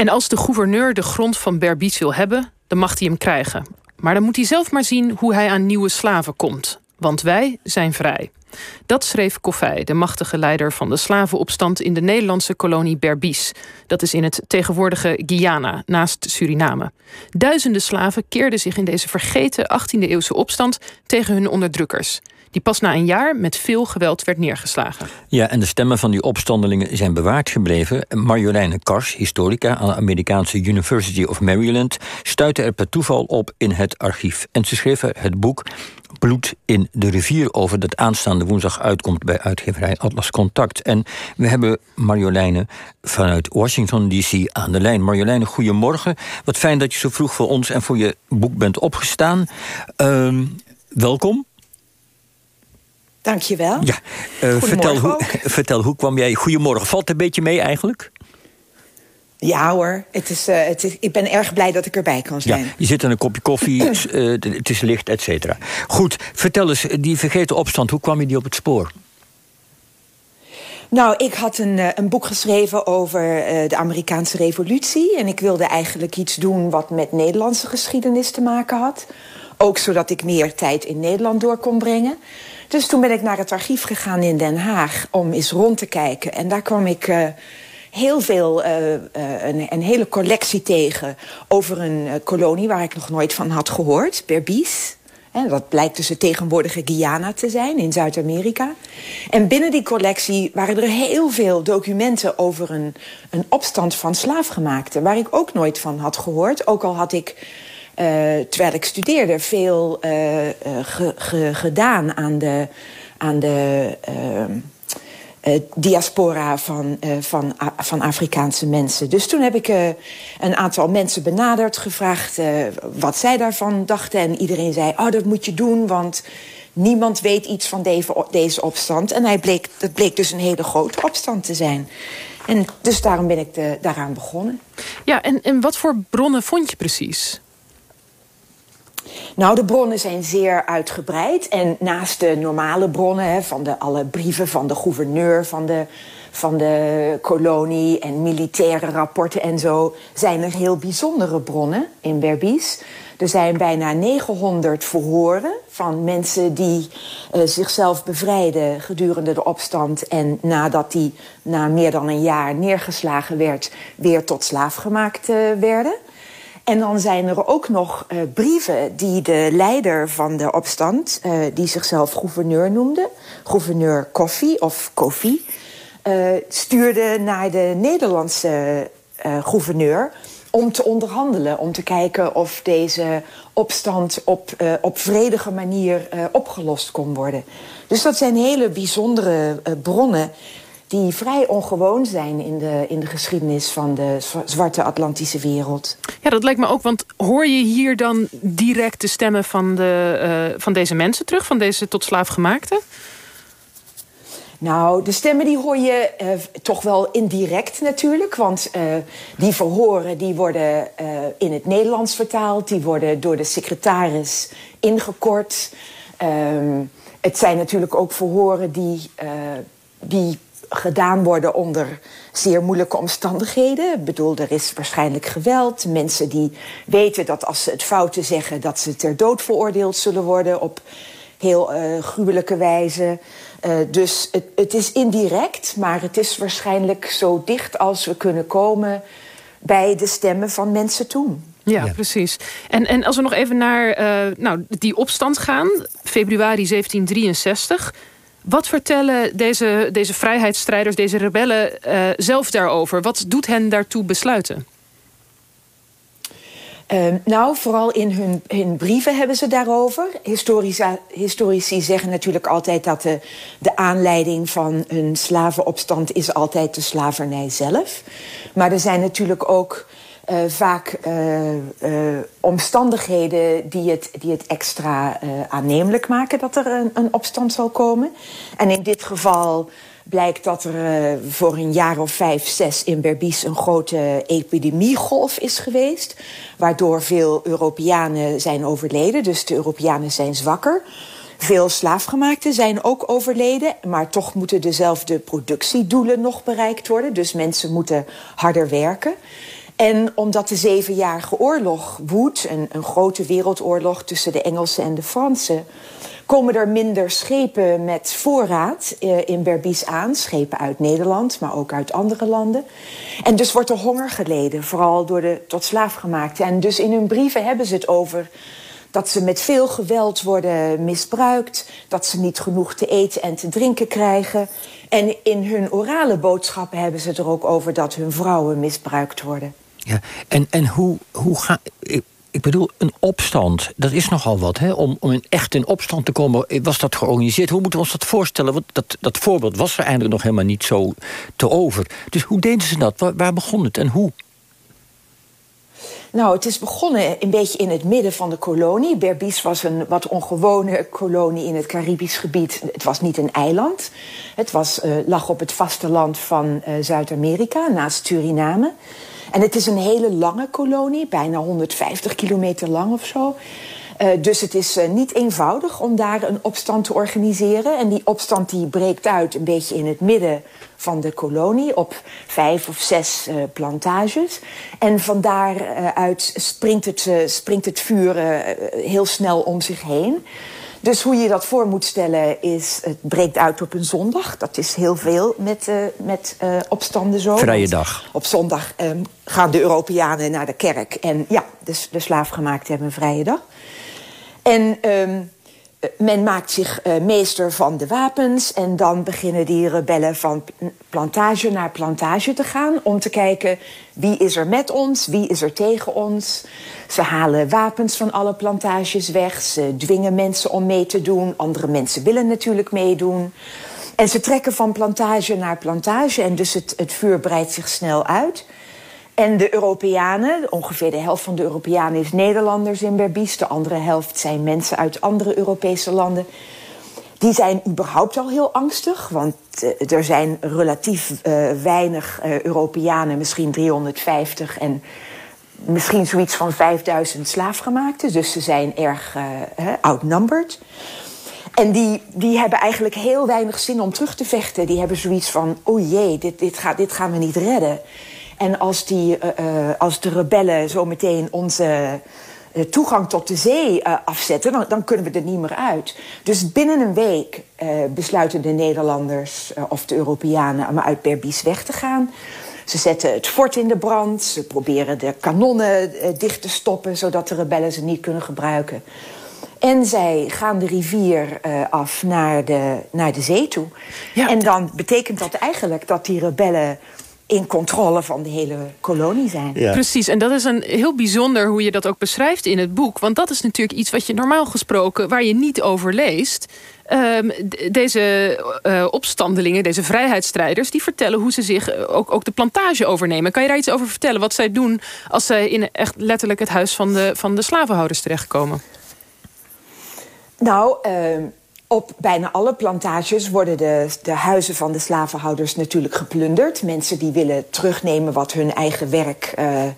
En als de gouverneur de grond van Berbice wil hebben, dan mag hij hem krijgen. Maar dan moet hij zelf maar zien hoe hij aan nieuwe slaven komt. Want wij zijn vrij. Dat schreef Koffij, de machtige leider van de slavenopstand in de Nederlandse kolonie Berbice. Dat is in het tegenwoordige Guyana, naast Suriname. Duizenden slaven keerden zich in deze vergeten 18e-eeuwse opstand tegen hun onderdrukkers die pas na een jaar met veel geweld werd neergeslagen. Ja, en de stemmen van die opstandelingen zijn bewaard gebleven. Marjoleine Kars, historica aan de Amerikaanse University of Maryland, stuitte er per toeval op in het archief. En ze schreef het boek Bloed in de rivier over dat aanstaande woensdag uitkomt bij uitgeverij Atlas Contact. En we hebben Marjoleine vanuit Washington DC aan de lijn. Marjoleine, goedemorgen. Wat fijn dat je zo vroeg voor ons en voor je boek bent opgestaan. Uh, welkom. Dankjewel. Ja, uh, vertel, hoe, vertel, hoe kwam jij... Goedemorgen, valt het een beetje mee eigenlijk? Ja hoor, het is, uh, het is, ik ben erg blij dat ik erbij kan zijn. Ja, je zit aan een kopje koffie, uh, het is licht, et cetera. Goed, vertel eens, die vergeten opstand, hoe kwam je die op het spoor? Nou, ik had een, een boek geschreven over de Amerikaanse revolutie. En ik wilde eigenlijk iets doen wat met Nederlandse geschiedenis te maken had. Ook zodat ik meer tijd in Nederland door kon brengen. Dus toen ben ik naar het archief gegaan in Den Haag om eens rond te kijken. En daar kwam ik uh, heel veel, uh, uh, een, een, hele collectie tegen over een kolonie waar ik nog nooit van had gehoord, Berbice. En dat blijkt dus het tegenwoordige Guyana te zijn in Zuid-Amerika. En binnen die collectie waren er heel veel documenten over een, een opstand van slaafgemaakten, waar ik ook nooit van had gehoord. Ook al had ik terwijl ik studeerde, veel uh, uh, ge, ge, gedaan aan de, aan de diaspora van, van, van Afrikaanse mensen. Dus toen heb ik een aantal mensen benaderd, gevraagd wat zij daarvan dachten. En iedereen zei: Oh, dat moet je doen, want niemand weet iets van deze, opstand. En hij bleek, dat bleek dus een hele grote opstand te zijn. En dus daarom ben ik daaraan begonnen. Ja, en, en wat voor bronnen vond je precies? Nou, de bronnen zijn zeer uitgebreid. En naast de normale bronnen, hè, van de, alle brieven van de gouverneur van de, van de kolonie en militaire rapporten en zo, zijn er heel bijzondere bronnen in Berbice. Er zijn bijna 900 verhoren van mensen die uh, zichzelf bevrijden gedurende de opstand. En nadat die na meer dan een jaar neergeslagen werd, weer tot slaaf gemaakt uh, werden. En dan zijn er ook nog uh, brieven die de leider van de opstand, uh, die zichzelf gouverneur noemde, gouverneur Koffie of Koffie, uh, stuurde naar de Nederlandse gouverneur om te onderhandelen, om te kijken of deze opstand op, op vredige manier opgelost kon worden. Dus dat zijn hele bijzondere bronnen die vrij ongewoon zijn in de, in de geschiedenis van de zwarte Atlantische wereld. Ja, dat lijkt me ook, want hoor je hier dan direct de stemmen van, de, uh, van deze mensen terug, van deze tot slaafgemaakte? Nou, de stemmen die hoor je uh, toch wel indirect natuurlijk. Want uh, die verhoren die worden uh, in het Nederlands vertaald. Die worden door de secretaris ingekort. Um, het zijn natuurlijk ook verhoren die, die gedaan worden onder zeer moeilijke omstandigheden. Ik bedoel, er is waarschijnlijk geweld. Mensen die weten dat als ze het fouten zeggen... dat ze ter dood veroordeeld zullen worden op heel uh, gruwelijke wijze. Uh, dus het, het is indirect, maar het is waarschijnlijk zo dicht als we kunnen komen... bij de stemmen van mensen toen. Ja, ja, precies. En, en als we nog even naar uh, nou, die opstand gaan, februari 1763... Wat vertellen deze, deze vrijheidsstrijders, deze rebellen uh, zelf daarover? Wat doet hen daartoe besluiten? Uh, nou, vooral in hun, hun, brieven hebben ze daarover. Historici zeggen natuurlijk altijd dat de, de aanleiding van een slavenopstand is altijd de slavernij zelf. Maar er zijn natuurlijk ook uh, vaak uh, uh, omstandigheden die het, die het extra aannemelijk maken dat er een, een, opstand zal komen. En in dit geval blijkt dat er voor een jaar of vijf, zes in Berbice een grote epidemiegolf is geweest. Waardoor veel Europeanen zijn overleden. Dus de Europeanen zijn zwakker. Veel slaafgemaakten zijn ook overleden, maar toch moeten dezelfde productiedoelen nog bereikt worden. Dus mensen moeten harder werken. En omdat de Zevenjarige Oorlog woedt, een, een grote wereldoorlog tussen de Engelsen en de Fransen, komen er minder schepen met voorraad eh, in Berbice aan. Schepen uit Nederland, maar ook uit andere landen. En dus wordt er honger geleden, vooral door de tot slaafgemaakten. En dus in hun brieven hebben ze het over dat ze met veel geweld worden misbruikt, dat ze niet genoeg te eten en te drinken krijgen. En in hun orale boodschappen hebben ze het er ook over dat hun vrouwen misbruikt worden. Ja, en, en hoe, hoe ga ik, ik bedoel, een opstand, dat is nogal wat. Hè? Om, om in echt in opstand te komen, was dat georganiseerd? Hoe moeten we ons dat voorstellen? Want dat, dat voorbeeld was er eigenlijk nog helemaal niet zo te over. Dus hoe deden ze dat? Waar, waar begon het en hoe? Nou, het is begonnen een beetje in het midden van de kolonie. Berbice was een wat ongewone kolonie in het Caribisch gebied. Het was niet een eiland. Het was, uh, lag op het vasteland van uh, Zuid-Amerika, naast Suriname. En het is een hele lange kolonie, bijna 150 kilometer lang of zo. Uh, dus het is uh, niet eenvoudig om daar een opstand te organiseren. En die opstand die breekt uit een beetje in het midden van de kolonie op vijf of zes uh, plantages. En van daaruit springt het, springt het vuur heel snel om zich heen. Dus hoe je dat voor moet stellen is, het breekt uit op een zondag. Dat is heel veel met, uh, met uh, opstanden zo. Vrije dag. Op zondag um, gaan de Europeanen naar de kerk. En ja, de, de slaafgemaakten hebben een vrije dag. En um, men maakt zich uh, meester van de wapens. En dan beginnen die rebellen van plantage naar plantage te gaan. Om te kijken wie is er met ons, wie is er tegen ons. Ze halen wapens van alle plantages weg. Ze dwingen mensen om mee te doen. Andere mensen willen natuurlijk meedoen. En ze trekken van plantage naar plantage. En dus het, het vuur breidt zich snel uit. En de Europeanen, ongeveer de helft van de Europeanen is Nederlanders in Berbice. De andere helft zijn mensen uit andere Europese landen. Die zijn überhaupt al heel angstig, want uh, er zijn relatief uh, weinig uh, Europeanen, misschien 350 en misschien zoiets van 5000 slaafgemaakten. Dus ze zijn erg outnumbered. En die, die hebben eigenlijk heel weinig zin om terug te vechten. Die hebben zoiets van: oh jee, dit, dit, gaat, dit gaan we niet redden. En als, die, uh, als de rebellen zometeen onze uh, toegang tot de zee afzetten, dan, dan, kunnen we er niet meer uit. Dus binnen een week besluiten de Nederlanders of de Europeanen om uit Berbice weg te gaan. Ze zetten het fort in de brand. Ze proberen de kanonnen dicht te stoppen, zodat de rebellen ze niet kunnen gebruiken. En zij gaan de rivier uh, af naar de, naar de zee toe. Ja. En dan betekent dat eigenlijk dat die rebellen in controle van de hele kolonie zijn. Ja. Precies, en dat is een heel bijzonder hoe je dat ook beschrijft in het boek. Want dat is natuurlijk iets wat je normaal gesproken, waar je niet over leest. Um, deze uh, opstandelingen, deze vrijheidsstrijders, die vertellen hoe ze zich ook, ook de plantage overnemen. Kan je daar iets over vertellen? Wat zij doen als zij in echt letterlijk het huis van de, van de slavenhouders terechtkomen? Nou, uh, op bijna alle plantages worden de, de huizen van de slavenhouders natuurlijk geplunderd. Mensen die willen terugnemen wat hun eigen werk uh, uh,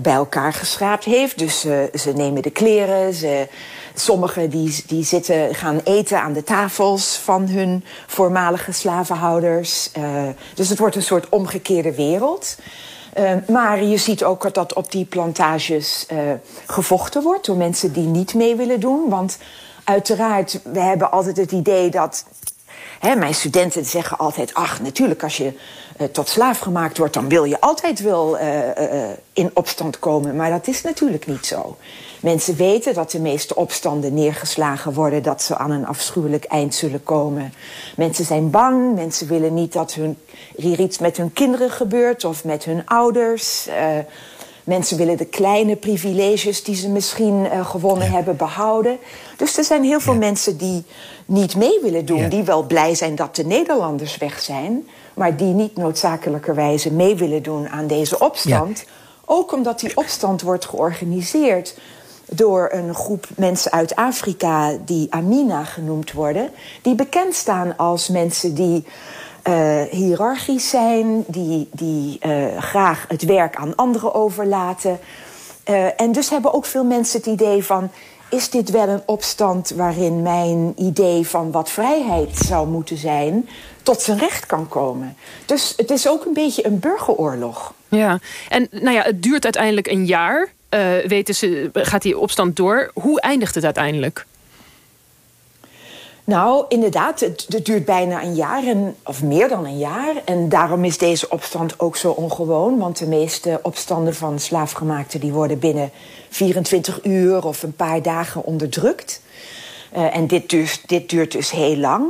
bij elkaar geschraapt heeft. Dus uh, ze nemen de kleren. Ze, sommigen die, die zitten, gaan eten aan de tafels van hun voormalige slavenhouders. dus het wordt een soort omgekeerde wereld. maar je ziet ook dat op die plantages gevochten wordt door mensen die niet mee willen doen. Want uiteraard, we hebben altijd het idee dat. Hè, mijn studenten zeggen altijd: ach, natuurlijk, als je uh, tot slaaf gemaakt wordt, dan wil je altijd wel uh, uh, in opstand komen. Maar dat is natuurlijk niet zo. Mensen weten dat de meeste opstanden neergeslagen worden, dat ze aan een afschuwelijk eind zullen komen. Mensen zijn bang, mensen willen niet dat hun, hier iets met hun kinderen gebeurt of met hun ouders. Mensen willen de kleine privileges die ze misschien uh, gewonnen ja. hebben behouden. Dus er zijn heel veel ja. mensen die niet mee willen doen. Ja. Die wel blij zijn dat de Nederlanders weg zijn. Maar die niet noodzakelijkerwijze mee willen doen aan deze opstand. Ook omdat die opstand wordt georganiseerd door een groep mensen uit Afrika die Amina genoemd worden. Die bekend staan als mensen die uh, hiërarchisch zijn, die, die uh, graag het werk aan anderen overlaten. Uh, en dus hebben ook veel mensen het idee van: is dit wel een opstand waarin mijn idee van wat vrijheid zou moeten zijn tot zijn recht kan komen. Dus het is ook een beetje een burgeroorlog. Ja, en nou ja, het duurt uiteindelijk een jaar. Weten ze, gaat die opstand door? Hoe eindigt het uiteindelijk? Nou, inderdaad, het, duurt bijna een jaar, en, of meer dan een jaar. En daarom is deze opstand ook zo ongewoon. Want de meeste opstanden van slaafgemaakten... die worden binnen 24 uur of een paar dagen onderdrukt. Uh, en dit, duurt, dit duurt dus heel lang.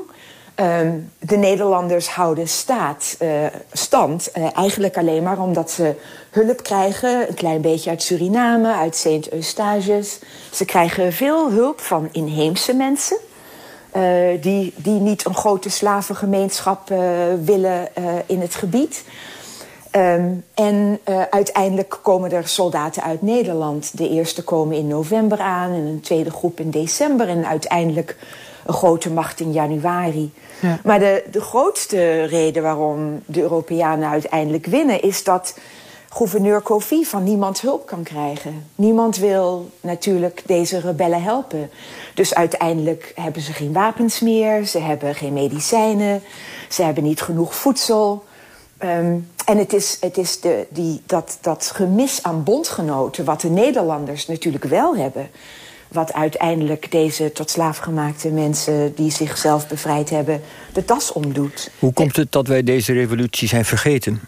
Uh, de Nederlanders houden staat, uh, stand uh, eigenlijk alleen maar omdat ze hulp krijgen. Een klein beetje uit Suriname, uit Sint-Eustaches. Ze krijgen veel hulp van inheemse mensen... Uh, die, die niet een grote slavengemeenschap uh, willen uh, in het gebied. Um, en uiteindelijk komen er soldaten uit Nederland. De eerste komen in november aan en een tweede groep in december. En uiteindelijk een grote macht in januari. Ja. Maar de, de grootste reden waarom de Europeanen uiteindelijk winnen... is dat gouverneur Kofi van niemand hulp kan krijgen. Niemand wil natuurlijk deze rebellen helpen. Dus uiteindelijk hebben ze geen wapens meer, ze hebben geen medicijnen, ze hebben niet genoeg voedsel. Um, en het is, het is de, die, dat, dat gemis aan bondgenoten, wat de Nederlanders natuurlijk wel hebben. Wat uiteindelijk deze tot slaafgemaakte mensen die zichzelf bevrijd hebben, de tas omdoet. Hoe komt het dat wij deze revolutie zijn vergeten?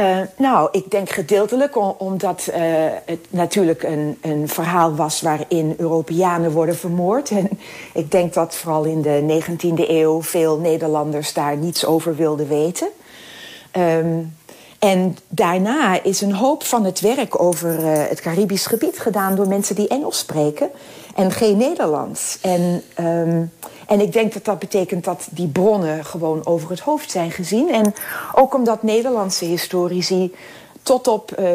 Uh, nou, ik denk gedeeltelijk omdat uh, het natuurlijk een, een, verhaal was waarin Europeanen worden vermoord. En ik denk dat vooral in de 19e eeuw veel Nederlanders daar niets over wilden weten. Um, en daarna is een hoop van het werk over uh, het Caribisch gebied gedaan door mensen die Engels spreken en geen Nederlands. En, um, en ik denk dat dat betekent dat die bronnen gewoon over het hoofd zijn gezien. En ook omdat Nederlandse historici tot op, uh,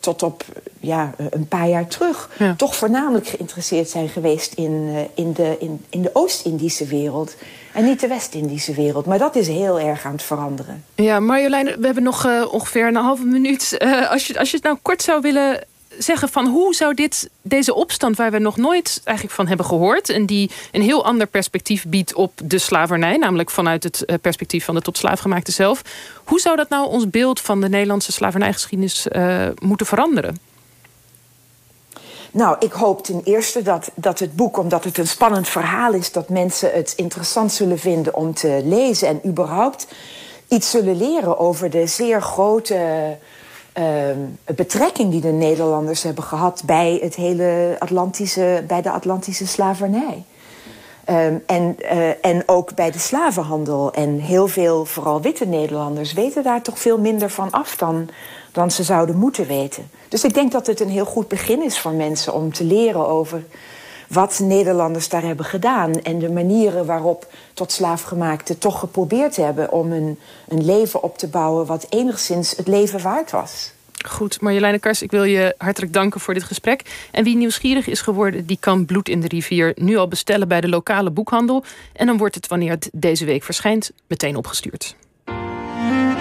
tot op ja, een paar jaar terug ja. toch voornamelijk geïnteresseerd zijn geweest in, in de, in, in de Oost-Indische wereld. En niet de West-Indische wereld. Maar dat is heel erg aan het veranderen. Ja, Marjolein, we hebben nog uh, ongeveer een halve minuut. als, je, als je het nou kort zou willen zeggen van hoe zou dit, deze opstand, waar we nog nooit eigenlijk van hebben gehoord, en die een heel ander perspectief biedt op de slavernij, namelijk vanuit het eh, perspectief van de tot slaafgemaakte zelf, hoe zou dat nou ons beeld van de Nederlandse slavernijgeschiedenis moeten veranderen? Nou, ik hoop ten eerste dat, dat het boek, omdat het een spannend verhaal is, dat mensen het interessant zullen vinden om te lezen en überhaupt iets zullen leren over de zeer grote uh, betrekking die de Nederlanders hebben gehad bij, het hele Atlantische, bij de Atlantische slavernij. Um, en, uh, en ook bij de slavenhandel. En heel veel, vooral witte Nederlanders, weten daar toch veel minder van af dan, dan ze zouden moeten weten. Dus ik denk dat het een heel goed begin is voor mensen om te leren over wat Nederlanders daar hebben gedaan en de manieren waarop tot slaafgemaakten toch geprobeerd hebben om een, een leven op te bouwen wat enigszins het leven waard was. Goed, Marjoleine Kars, ik wil je hartelijk danken voor dit gesprek. En wie nieuwsgierig is geworden, die kan Bloed in de Rivier nu al bestellen bij de lokale boekhandel. En dan wordt het, wanneer het deze week verschijnt, meteen opgestuurd.